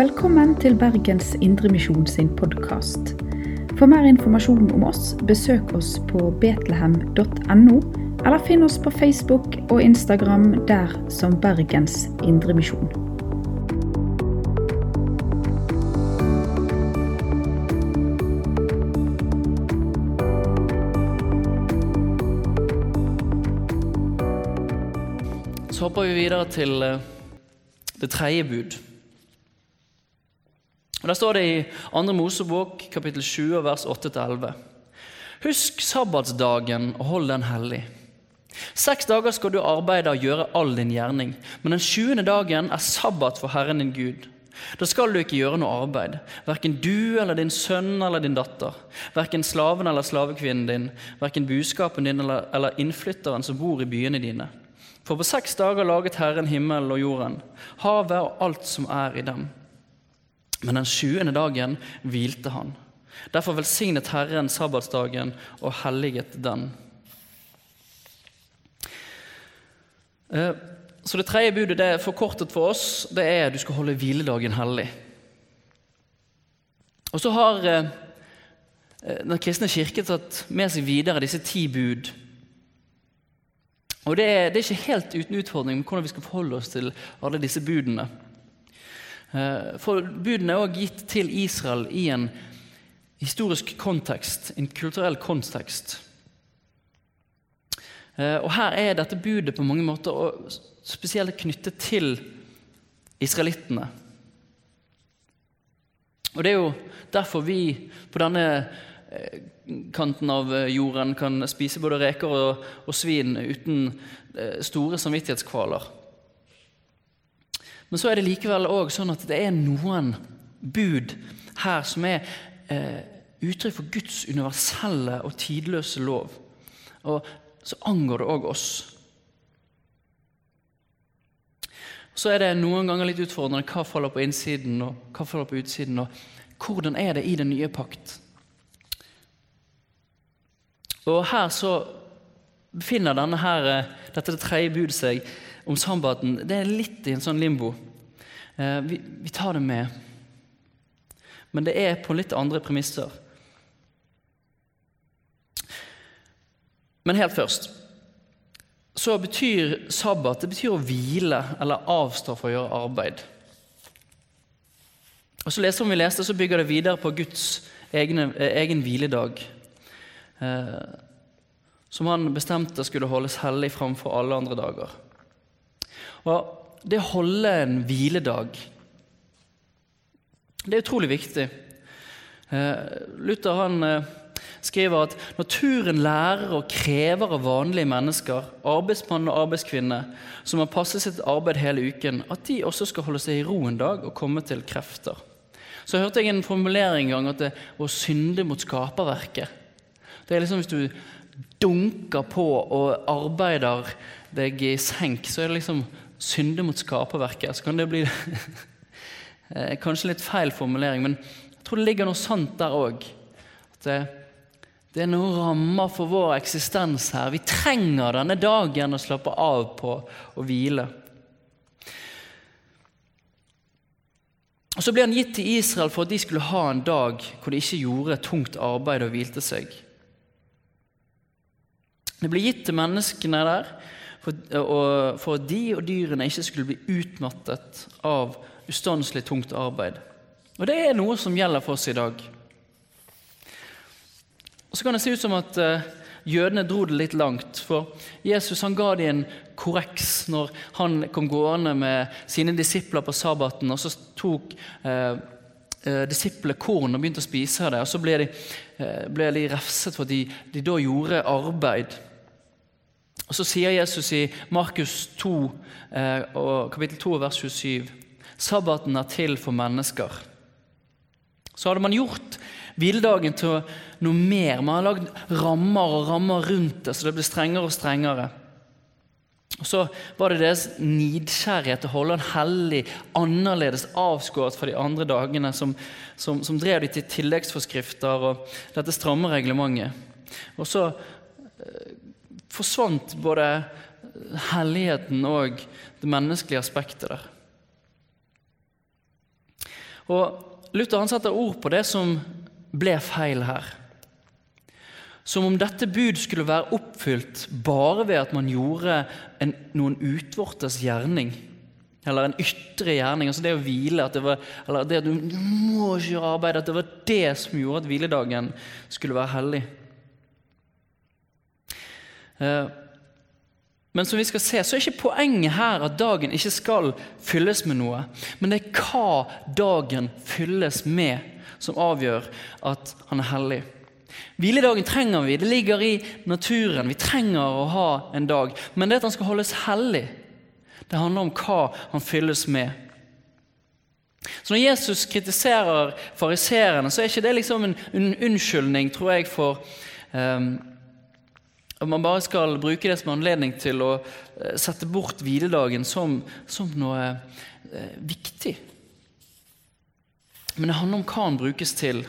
Velkommen til Bergens Indremisjon sin podkast. For mer informasjon om oss, besøk oss på betlehem.no, eller finn oss på Facebook og Instagram der som Bergens Indremisjon. Så hopper vi videre til eh, det tredje bud. Der står det i 2. Mosebok kapittel 7 vers 8-11. Husk sabbatsdagen og hold den hellig. Seks dager skal du arbeide og gjøre all din gjerning, men den sjuende dagen er sabbat for Herren din Gud. Da skal du ikke gjøre noe arbeid, verken du eller din sønn eller din datter, verken slaven eller slavekvinnen din, verken buskapen din eller, eller innflytteren som bor i byene dine. For på seks dager laget Herren himmelen og jorden, havet og alt som er i dem. Men den sjuende dagen hvilte han. Derfor velsignet Herren sabbatsdagen og helliget den. Eh, Så det tredje budet det er forkortet for oss, det er at du skal holde hviledagen hellig. Og så har eh, Den kristne kirke tatt med seg videre disse ti bud. Og det er, det er ikke helt uten utfordring med hvordan vi skal forholde oss til alle disse budene. Eh, For budene er også gitt til Israel i en historisk kontekst, en kulturell kontekst. Eh, Og Her er dette budet på mange måter spesielt knyttet til israelittene. Og Det er jo derfor vi på denne eh, kanten av jorden kan spise både reker og, og svin uten store samvittighetskvaler. Men så er det likevel også sånn at det er noen bud her som er eh, uttrykk for Guds universelle og tidløse lov. Og så angår det òg oss. Så er det noen ganger litt utfordrende hva faller på innsiden og hva faller på utsiden. Og hvordan er det i den nye pakt? Og her så befinner denne her, eh, dette det tredje budet seg om sabbaten. Det er litt i en sånn limbo. Eh, vi, vi tar det med, men det er på litt andre premisser. Men helt først så betyr sabbat det betyr å hvile eller avstå fra å gjøre arbeid. Og så leser vi leste, så bygger det videre på Guds egne, eh, egen hviledag. Eh, som han bestemte skulle holdes hellig framfor alle andre dager. Og Det å holde en hviledag det er utrolig viktig. Eh, Luther han eh, skriver at naturen lærer og krever av vanlige mennesker, arbeidsmann og arbeidskvinne, som har passet sitt arbeid hele uken, at de også skal holde seg i ro en dag og komme til krefter. Så hørte jeg en formulering en gang at det å synde mot skaperverket. Det er liksom hvis du dunker på og arbeider deg i senk, så er det liksom synde mot skaperverket. Så kan det bli eh, kanskje litt feil formulering, men jeg tror det ligger noe sant der òg. At det, det er noen rammer for vår eksistens her. Vi trenger denne dagen å slappe av på og hvile. Og Så ble han gitt til Israel for at de skulle ha en dag hvor de ikke gjorde tungt arbeid og hvilte seg. Det ble gitt til menneskene der for, og, for at de og dyrene ikke skulle bli utmattet av ustanselig tungt arbeid. Og Det er noe som gjelder for oss i dag. Og Så kan det se ut som at uh, jødene dro det litt langt. For Jesus han ga dem en korreks når han kom gående med sine disipler på sabbaten. og Så tok uh, disiplene korn og begynte å spise det. og Så ble de, ble de refset for at de, de da gjorde arbeid. Og Så sier Jesus i Markus 2, eh, kapittel 2, vers 27.: Sabbaten er til for mennesker. Så hadde man gjort hviledagen til noe mer. Man har lagd rammer og rammer rundt det, så det ble strengere og strengere. Og Så var det deres nidkjærlighet til å holde en hellig, annerledes avskåret fra de andre dagene, som, som, som drev de til tilleggsforskrifter og dette stramme reglementet. Og så forsvant både helligheten og det menneskelige aspektet der. Og Luther han setter ord på det som ble feil her. Som om dette bud skulle være oppfylt bare ved at man gjorde en, noen utvortes gjerning. Eller en ytre gjerning. altså Det å hvile, at det var, eller det at du, du må ikke gjøre arbeid. At det var det som gjorde at hviledagen skulle være hellig. Eh, men som vi skal se, så er ikke poenget her at dagen ikke skal fylles med noe. Men det er hva dagen fylles med, som avgjør at han er hellig. Hviledagen trenger vi. Det ligger i naturen. Vi trenger å ha en dag. Men det at han skal holdes hellig, det handler om hva han fylles med. Så Når Jesus kritiserer fariserene, så er ikke det liksom en unnskyldning tror jeg, for um, at man bare skal bruke det som anledning til å uh, sette bort hviledagen som, som noe uh, viktig. Men det handler om hva den brukes til.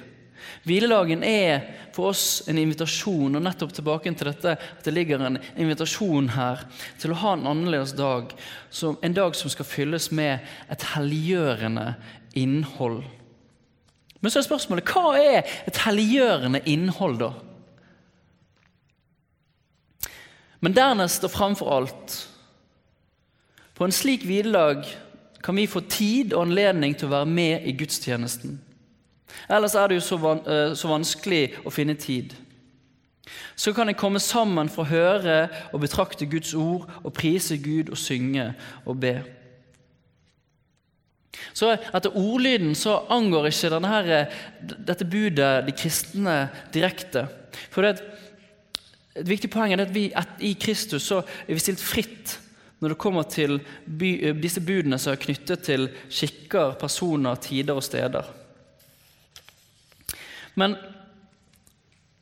Hviledagen er for oss en invitasjon, og nettopp tilbake til dette at det ligger en invitasjon her til å ha en annerledes dag. en dag som skal fylles med et helliggjørende innhold. Men så er spørsmålet hva er et helliggjørende innhold, da? Men dernest og framfor alt På en slik hviledag kan vi få tid og anledning til å være med i gudstjenesten. Ellers er det jo så, van eh, så vanskelig å finne tid. Så kan en komme sammen for å høre og betrakte Guds ord og prise Gud og synge og be. Så Etter ordlyden så angår ikke denne, eh, dette budet de kristne direkte. For det, Et viktig poeng er at vi at i Kristus så er vi stilt fritt når det kommer til by, eh, disse budene som er knyttet til skikker, personer, tider og steder. Men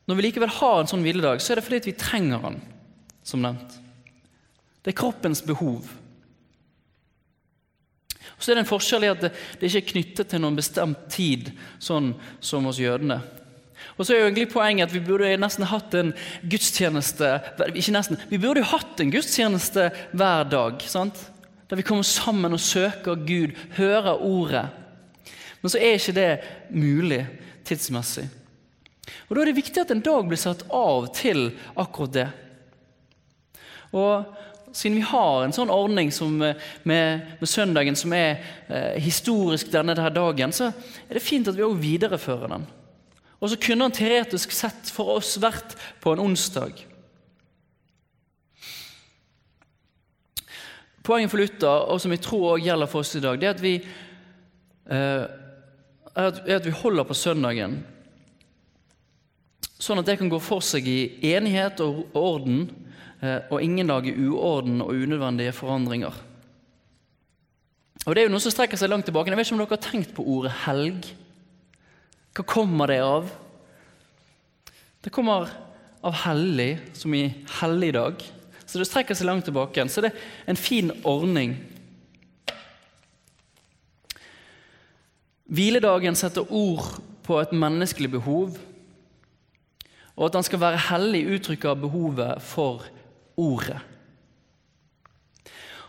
når vi likevel har en sånn hviledag, så er det fordi vi trenger den, som nevnt. Det er kroppens behov. Og Så er det en forskjell i at det, det ikke er knyttet til noen bestemt tid, sånn som hos jødene. Og så er jo egentlig poenget at Vi burde nesten hatt en gudstjeneste ikke nesten, vi burde hatt en gudstjeneste hver dag. sant? Der vi kommer sammen og søker Gud, hører Ordet. Men så er ikke det mulig tidsmessig. Og Da er det viktig at en dag blir satt av til akkurat det. Og siden vi har en sånn ordning med, med, søndagen som er eh, historisk denne dagen, så er det fint at vi òg viderefører den. Og så kunne han teoretisk sett for oss vært på en onsdag. Poenget for Luther, og som jeg tror også gjelder for oss i dag, det er at vi eh, er at vi holder på søndagen sånn at det kan gå for seg i enighet og orden, eh, og ingen lager uorden og unødvendige forandringer. Og Det er jo noe som strekker seg langt tilbake. Jeg vet ikke om dere har tenkt på ordet helg. Hva kommer det av? Det kommer av hellig, som i helligdag. Så det strekker seg langt tilbake. Så det er en fin ordning. Hviledagen setter ord på et menneskelig behov, og at han skal være hellig, uttrykker behovet for ordet.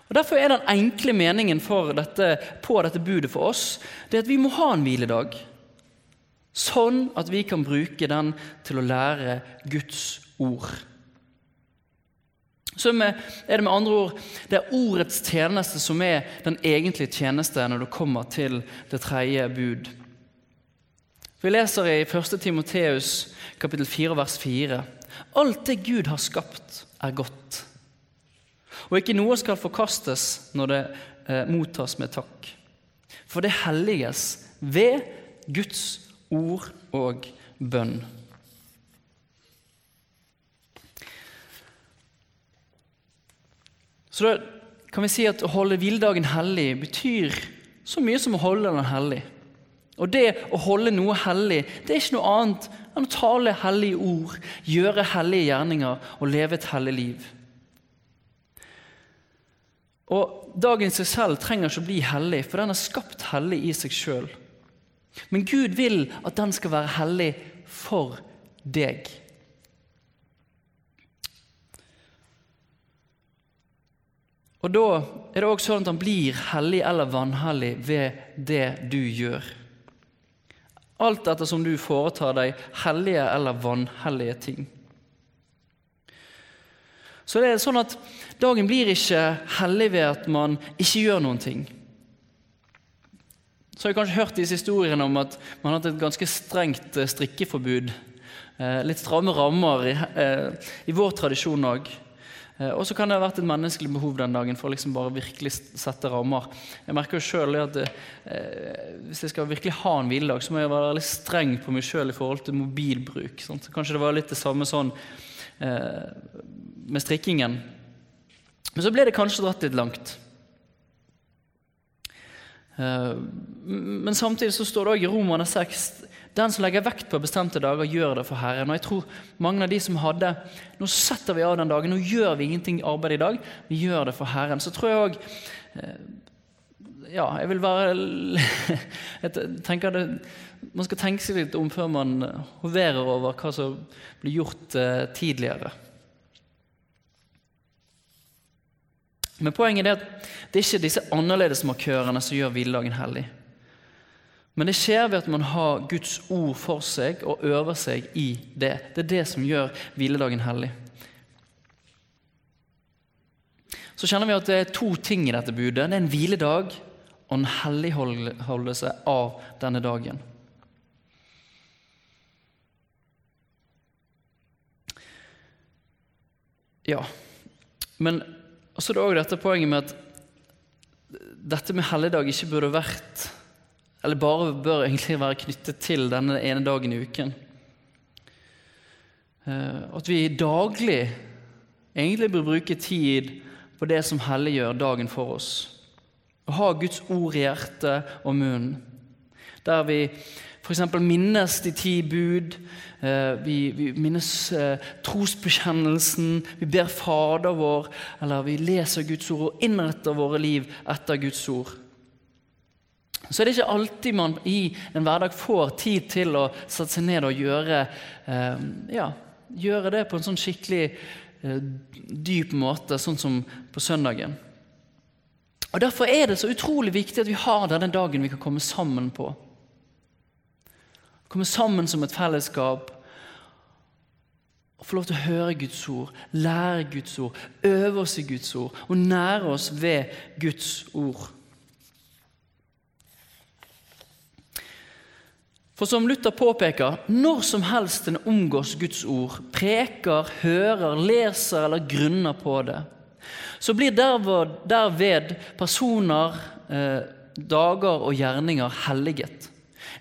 Og Derfor er den enkle meningen dette, på dette budet for oss det at vi må ha en hviledag, sånn at vi kan bruke den til å lære Guds ord. Så er det med andre ord det er ordets tjeneste som er den egentlige tjeneste når det kommer til det tredje bud. Vi leser i 1. Timoteus kapittel 4 vers 4. Alt det Gud har skapt, er godt. Og ikke noe skal forkastes når det eh, mottas med takk. For det helliges ved Guds ord og bønn. Så da kan vi si at å holde hviledagen hellig betyr så mye som å holde den hellig. Og det å holde noe hellig det er ikke noe annet enn å tale hellige ord, gjøre hellige gjerninger og leve et hellig liv. Og Dagen i seg selv trenger ikke å bli hellig, for den er skapt hellig i seg sjøl. Men Gud vil at den skal være hellig for deg. Og Da er det også sånn at han blir hellig eller vanhellig ved det du gjør. alt ettersom du foretar deg hellige eller vanhellige ting. Så det er sånn at Dagen blir ikke hellig ved at man ikke gjør noen ting. Så har jeg kanskje hørt disse historiene om at man har hatt et ganske strengt eh, strikkeforbud. Eh, litt stramme rammer i, eh, i vår tradisjon òg. Og så kan det ha vært et menneskelig behov den dagen for å liksom bare virkelig sette rammer. Jeg merker jo selv at eh, Hvis jeg skal virkelig ha en hviledag, så må jeg være litt streng på meg sjøl i forhold til mobilbruk. Sant? Kanskje det var litt det samme sånn eh, med strikkingen. Men så ble det kanskje dratt litt langt. Eh, men samtidig så står det òg i Romerne 6 den som legger vekt på bestemte dager, gjør det for Herren. Og jeg tror mange av de som hadde Nå setter vi av den dagen, nå gjør vi ingenting arbeid i dag, vi gjør det for Herren. Så tror jeg òg eh, Ja, jeg vil være jeg tenker det, Man skal tenke seg litt om før man hoverer over hva som blir gjort eh, tidligere. Men poenget er at det er ikke disse annerledesmarkørene som gjør hviledagen hellig. Men det skjer ved at man har Guds ord for seg og øver seg i det. Det er det som gjør hviledagen hellig. Så kjenner vi at det er to ting i dette budet. Det er en hviledag og en helligholdelse av denne dagen. Ja, men og så er det òg dette poenget med at dette med helligdag ikke burde vært Eller bare bør egentlig være knyttet til denne ene dagen i uken. Eh, at vi daglig egentlig bør bruke tid på det som helliggjør dagen for oss. Å ha Guds ord i hjertet og munnen. Der vi F.eks. minnes de ti bud, eh, vi, vi minnes eh, trosbekjennelsen, vi ber Fader vår, eller vi leser Guds ord og innretter våre liv etter Guds ord. Så er det ikke alltid man i en hverdag får tid til å sette seg ned og gjøre, eh, ja, gjøre det på en sånn skikkelig dyp måte, sånn som på søndagen. Og Derfor er det så utrolig viktig at vi har denne dagen vi kan komme sammen på. Komme sammen som et fellesskap og få lov til å høre Guds ord, lære Guds ord, øve oss i Guds ord og nære oss ved Guds ord. For som Luther påpeker, når som helst en omgås Guds ord, preker, hører, leser eller grunner på det, så blir derved personer, eh, dager og gjerninger helliget.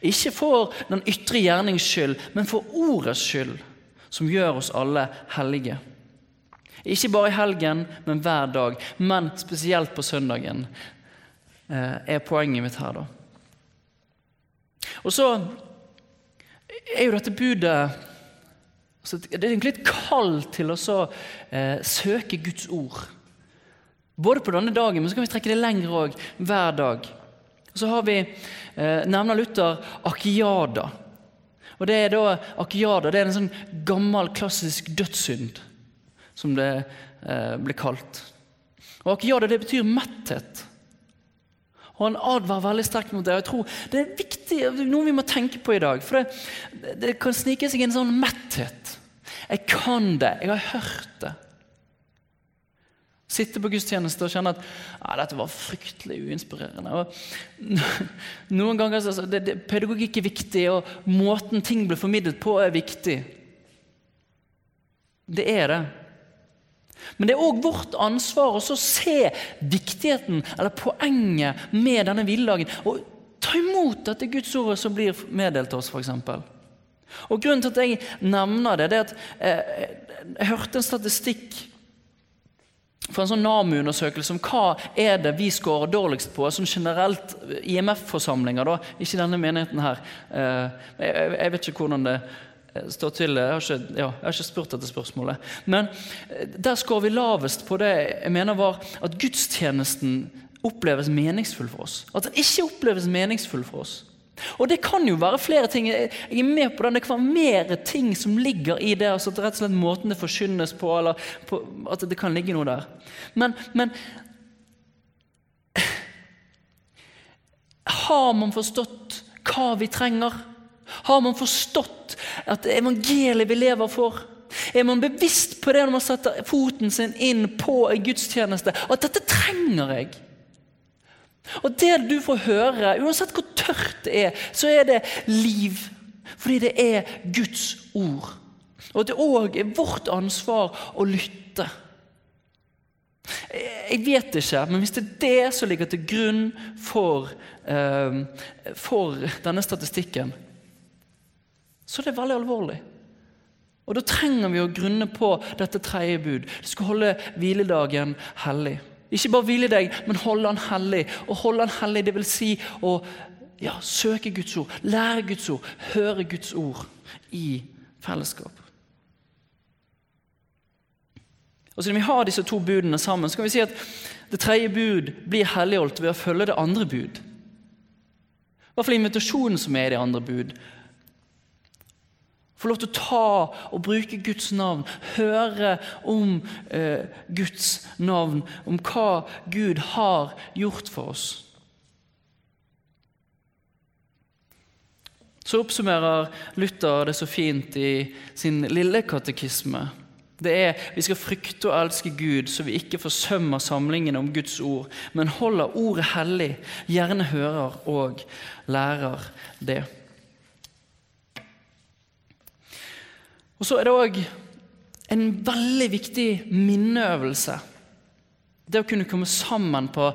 Ikke for den ytre gjernings skyld, men for ordets skyld, som gjør oss alle hellige. Ikke bare i helgen, men hver dag, men spesielt på søndagen, eh, er poenget mitt her. da. Og så er jo dette budet Det er egentlig et kall til å eh, søke Guds ord. Både på denne dagen, men så kan vi trekke det lenger òg, hver dag. Så har vi, eh, nevner Luther akiada. Og det er da, Akiada det er en sånn gammel, klassisk dødssynd, som det eh, blir kalt. Og Akiada det betyr metthet. Og Han advarer veldig sterkt mot det. og jeg tror Det er viktig, noe vi må tenke på i dag. For det, det kan snike seg en sånn metthet. Jeg kan det, jeg har hørt det. Sitte på gudstjeneste og kjenne at ja, dette var fryktelig uinspirerende. Og noen ganger altså, det, det, Pedagogikk er viktig, og måten ting blir formidlet på, er viktig. Det er det. Men det er òg vårt ansvar å se viktigheten eller poenget med denne hviledagen. Og ta imot dette Guds ordet som blir meddelt oss, f.eks. Og Grunnen til at jeg nevner det, det er at eh, jeg hørte en statistikk for en sånn NAMU-undersøkelse om hva er det vi scorer dårligst på, sånn generelt IMF-forsamlinger, da, ikke denne menigheten her. Eh, jeg vet ikke hvordan det eh, står til. Jeg har ikke, ja, jeg har ikke spurt dette spørsmålet. Men eh, der scorer vi lavest på det jeg mener var at gudstjenesten oppleves meningsfull for oss. At den ikke oppleves meningsfull for oss. Og det kan jo være flere ting. Jeg er med på den. Det kan være mer ting som ligger i det. altså rett og slett Måten det forkynnes på, eller på, at det kan ligge noe der. Men, men Har man forstått hva vi trenger? Har man forstått at evangeliet vi lever for? Er man bevisst på det når man setter foten sin inn på en gudstjeneste? At dette trenger jeg. Og det du får høre, uansett hvor tørt det er, så er det liv. Fordi det er Guds ord. Og det òg er vårt ansvar å lytte. Jeg vet ikke, men hvis det er det som ligger til grunn for, eh, for denne statistikken, så er det veldig alvorlig. Og Da trenger vi å grunne på dette tredje bud. Du skal holde hviledagen hellig. Ikke bare hvile deg, men holde han hellig. Å holde han hellig, det vil si å ja, søke Guds ord, lære Guds ord, høre Guds ord i fellesskap. Og Siden vi har disse to budene sammen, så kan vi si at det tredje bud blir helligholdt ved å følge det andre bud. I hvert fall invitasjonen som er i det andre bud. Få lov til å ta og bruke Guds navn, høre om eh, Guds navn, om hva Gud har gjort for oss. Så oppsummerer Luther det så fint i sin lille katekisme. Det er vi skal frykte og elske Gud, så vi ikke forsømmer samlingene om Guds ord, men holder ordet hellig, gjerne hører og lærer det. Og Så er det òg en veldig viktig minneøvelse. Det å kunne komme sammen på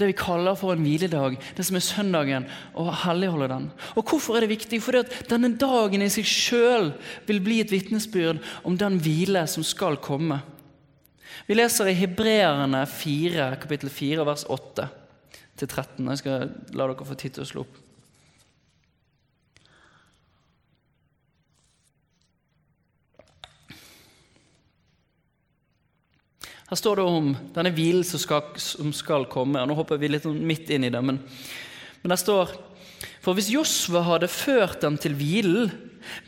det vi kaller for en hviledag, det som er søndagen, og helligholde den. Og Hvorfor er det viktig? Fordi at denne dagen i seg sjøl vil bli et vitnesbyrd om den hvile som skal komme. Vi leser i Hebreerne 4, kapittel 4, vers 8 13. Jeg skal la dere få tid til å slå opp. Her står det om denne hvilen som skal, som skal komme. og Nå hopper vi litt midt inn i det, men, men der står For hvis Josva hadde ført dem til hvilen,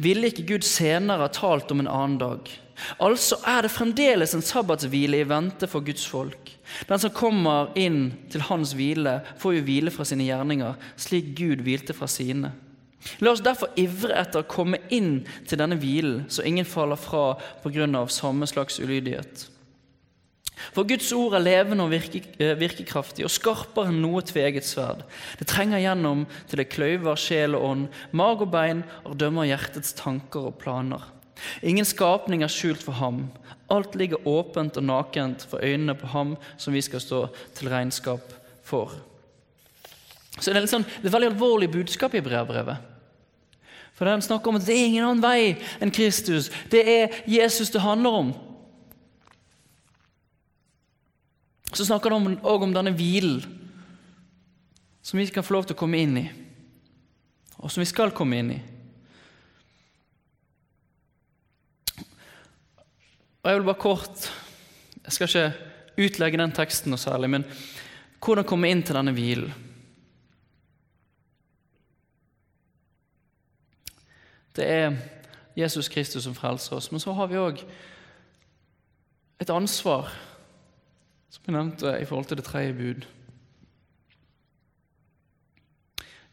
ville ikke Gud senere ha talt om en annen dag. Altså er det fremdeles en sabbatshvile i vente for Guds folk. Den som kommer inn til hans hvile, får jo hvile fra sine gjerninger, slik Gud hvilte fra sine. La oss derfor ivre etter å komme inn til denne hvilen, så ingen faller fra pga. samme slags ulydighet. For Guds ord er levende og eh, virkekraftig og skarpere enn noe tveget sverd. Det trenger gjennom til det kløyver sjel og ånd, mag og bein, og dømmer hjertets tanker og planer. Ingen skapning er skjult for ham. Alt ligger åpent og nakent for øynene på ham som vi skal stå til regnskap for. Så Det er, sånn, det er veldig alvorlig budskap i brevbrevet. For Den snakker om at det er ingen annen vei enn Kristus. Det er Jesus det handler om. Så snakker han òg om denne hvilen som vi kan få lov til å komme inn i, og som vi skal komme inn i. Og Jeg vil bare kort Jeg skal ikke utlegge den teksten noe særlig, men hvordan komme inn til denne hvilen? Det er Jesus Kristus som frelser oss, men så har vi òg et ansvar som jeg nevnte i forhold til det tredje bud.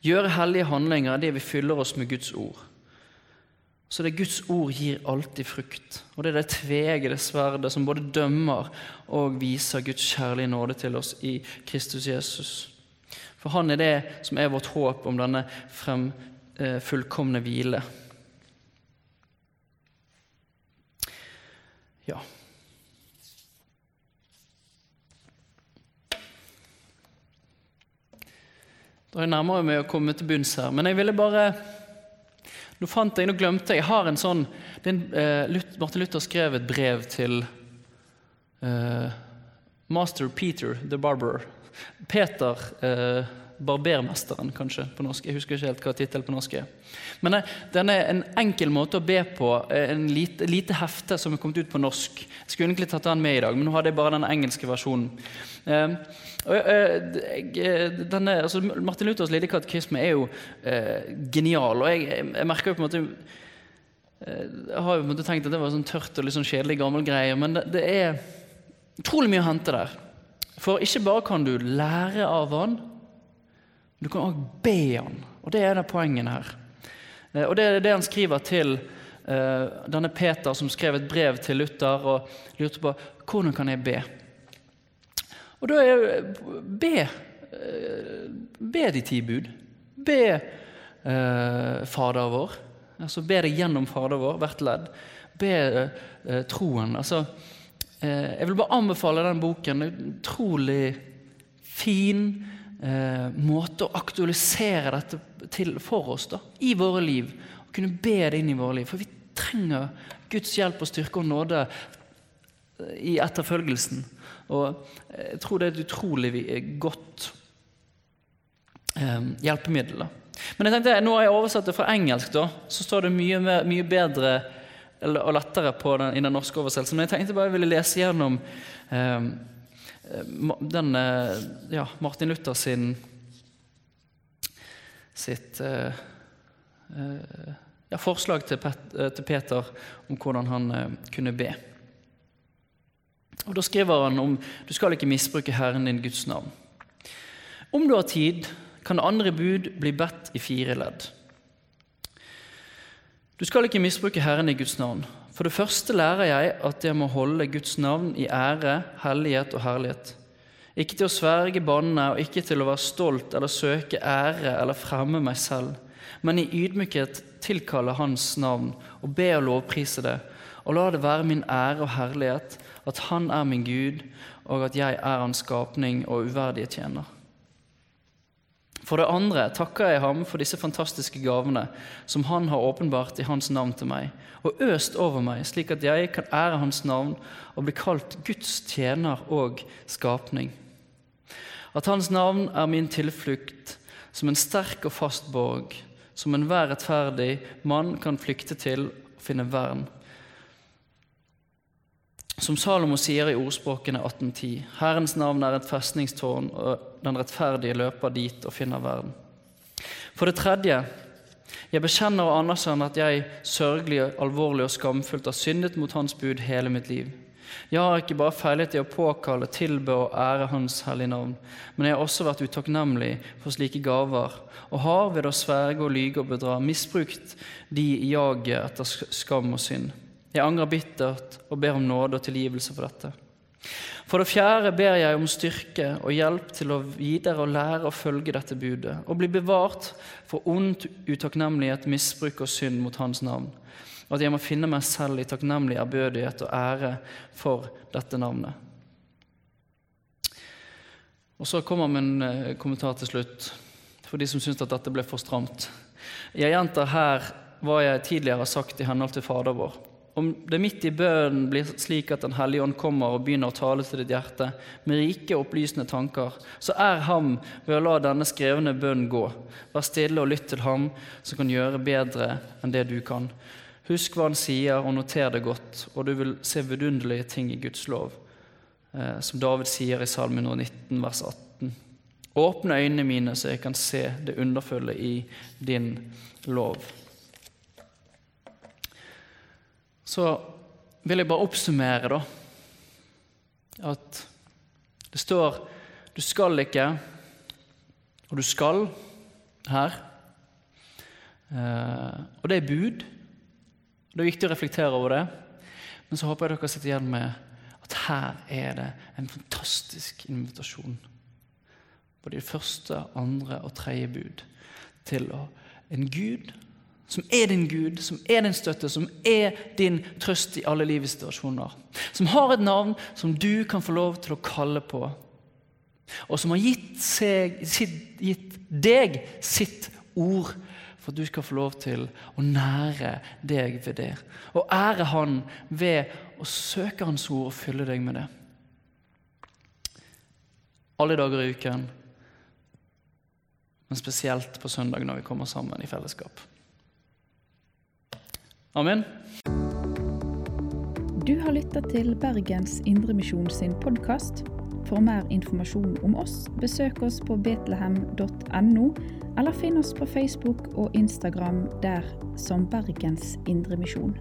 Gjøre hellige handlinger er det vi fyller oss med Guds ord. Så det Guds ord gir alltid frukt. Og det er det tvegede sverdet som både dømmer og viser Guds kjærlige nåde til oss i Kristus Jesus. For han er det som er vårt håp om denne frem, eh, fullkomne hvile. Ja. Da er jeg nærmere med å komme til bunns her. Men jeg ville bare Nå fant jeg, nå glemte jeg Jeg har en sånn en, uh, Martin Luther skrev et brev til uh, master Peter the Barber. Peter uh, Barbermesteren, kanskje, på norsk. Jeg husker ikke helt hva tittelen på norsk er. Men eh, den er en enkel måte å be på. Eh, en lite, lite, hefte som er kommet ut på norsk. Jeg skulle egentlig tatt den med i dag, men nå hadde jeg bare den engelske versjonen. Eh, denne, altså Martin Luthers lille katekisme er jo eh, genial. og jeg, jeg, merker jo på en måte jeg har jo på en måte tenkt at det var sånn tørt og litt sånn kjedelig gammel greie, men det, det er utrolig mye å hente der. For ikke bare kan du lære av han, du kan òg be han, og det er det poenget her. Eh, og Det er det han skriver til eh, denne Peter, som skrev et brev til Luther og lurte på hvordan kan jeg be. Og da er be, eh, be de ti bud. Be eh, Fader vår. Altså Be det gjennom Fader vår, hvert ledd. Be eh, troen. altså jeg vil bare anbefale den boken. Utrolig fin eh, måte å aktualisere dette til for oss da, i våre liv. Å kunne be det inn i våre liv. For vi trenger Guds hjelp og styrke og nåde eh, i etterfølgelsen. Og jeg tror det er et utrolig godt eh, hjelpemiddel. Da. Men jeg tenkte, nå har jeg oversatt det fra engelsk, da, så står det mye, mye bedre og lettere den, i den norske oversettelsen. Men jeg tenkte bare jeg ville lese gjennom eh, den, eh, ja, Martin Luther sin sitt eh, eh ja, forslag til, Pet, til, Peter om hvordan han kunne be. Og Da skriver han om du skal ikke misbruke Herren din Guds navn. Om du har tid, kan andre bud bli bedt i fire ledd. Du skal ikke misbruke Herren i Guds navn. For det første lærer jeg at jeg må holde Guds navn i ære, hellighet og herlighet. Ikke til å sverge banne og ikke til å være stolt eller søke ære eller fremme meg selv, men i ydmykhet tilkalle Hans navn og be og lovprise det, og la det være min ære og herlighet at Han er min Gud, og at jeg er Hans skapning og uverdige tjener. For det andre takker jeg ham for disse fantastiske gavene som han har åpenbart i hans navn til meg, og øst over meg, slik at jeg kan ære hans navn og bli kalt Guds tjener og skapning. At hans navn er min tilflukt som en sterk og fast borg, som enhver rettferdig mann kan flykte til og finne vern. Som Salomo sier i ordspråkene 1810.: Herrens navn er et festningstårn, den rettferdige løper dit og finner verden. For det tredje, jeg bekjenner og anerkjenner at jeg sørgelig, alvorlig og skamfullt har syndet mot Hans bud hele mitt liv. Jeg har ikke bare feilet i å påkalle, tilbe og ære Hans hellige navn, men jeg har også vært utakknemlig for slike gaver, og har ved å sverge og lyge og bedra misbrukt de i jaget etter skam og synd. Jeg angrer bittert og ber om nåde og tilgivelse for dette. For det fjerde ber jeg om styrke og hjelp til å videre og lære å følge dette budet, og bli bevart for ond utakknemlighet, misbruk og synd mot Hans navn, og at jeg må finne meg selv i takknemlig ærbødighet og ære for dette navnet. Og Så kommer min eh, kommentar til slutt, for de som syns at dette ble for stramt. Jeg gjentar her hva jeg tidligere har sagt i henhold til Fader vår. Om det midt i bønnen blir slik at Den hellige ånd kommer og begynner å tale til ditt hjerte med rike, opplysende tanker, så er ham ved å la denne skrevne bønnen gå. Vær stille og lytt til ham, som kan gjøre bedre enn det du kan. Husk hva han sier, og noter det godt, og du vil se vidunderlige ting i Guds lov, eh, som David sier i Salme 119, vers 18. Åpne øynene mine, så jeg kan se det underfulle i din lov. Så vil jeg bare oppsummere, da. At det står 'du skal ikke', og 'du skal' her. Eh, og det er bud. Det er viktig å reflektere over det. Men så håper jeg dere sitter igjen med at her er det en fantastisk invitasjon. Både i første, andre og tredje bud til å en Gud som er din Gud, som er din støtte, som er din trøst i alle livets situasjoner. Som har et navn som du kan få lov til å kalle på. Og som har gitt, seg, gitt deg sitt ord for at du skal få lov til å nære deg ved det. Og ære Han ved å søke Hans ord og fylle deg med det. Alle dager i uken, men spesielt på søndag når vi kommer sammen i fellesskap. Amen. Du har lytta til Bergens Indremisjon sin podkast. For mer informasjon om oss, besøk oss på betlehem.no, eller finn oss på Facebook og Instagram der som Bergens Indremisjon.